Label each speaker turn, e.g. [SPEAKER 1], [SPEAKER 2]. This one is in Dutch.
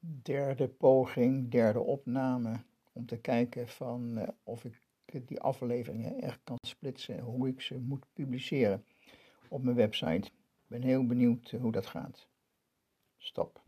[SPEAKER 1] derde poging, derde opname, om te kijken van uh, of ik die afleveringen echt kan splitsen, hoe ik ze moet publiceren op mijn website. Ik ben heel benieuwd eh, hoe dat gaat. Stop.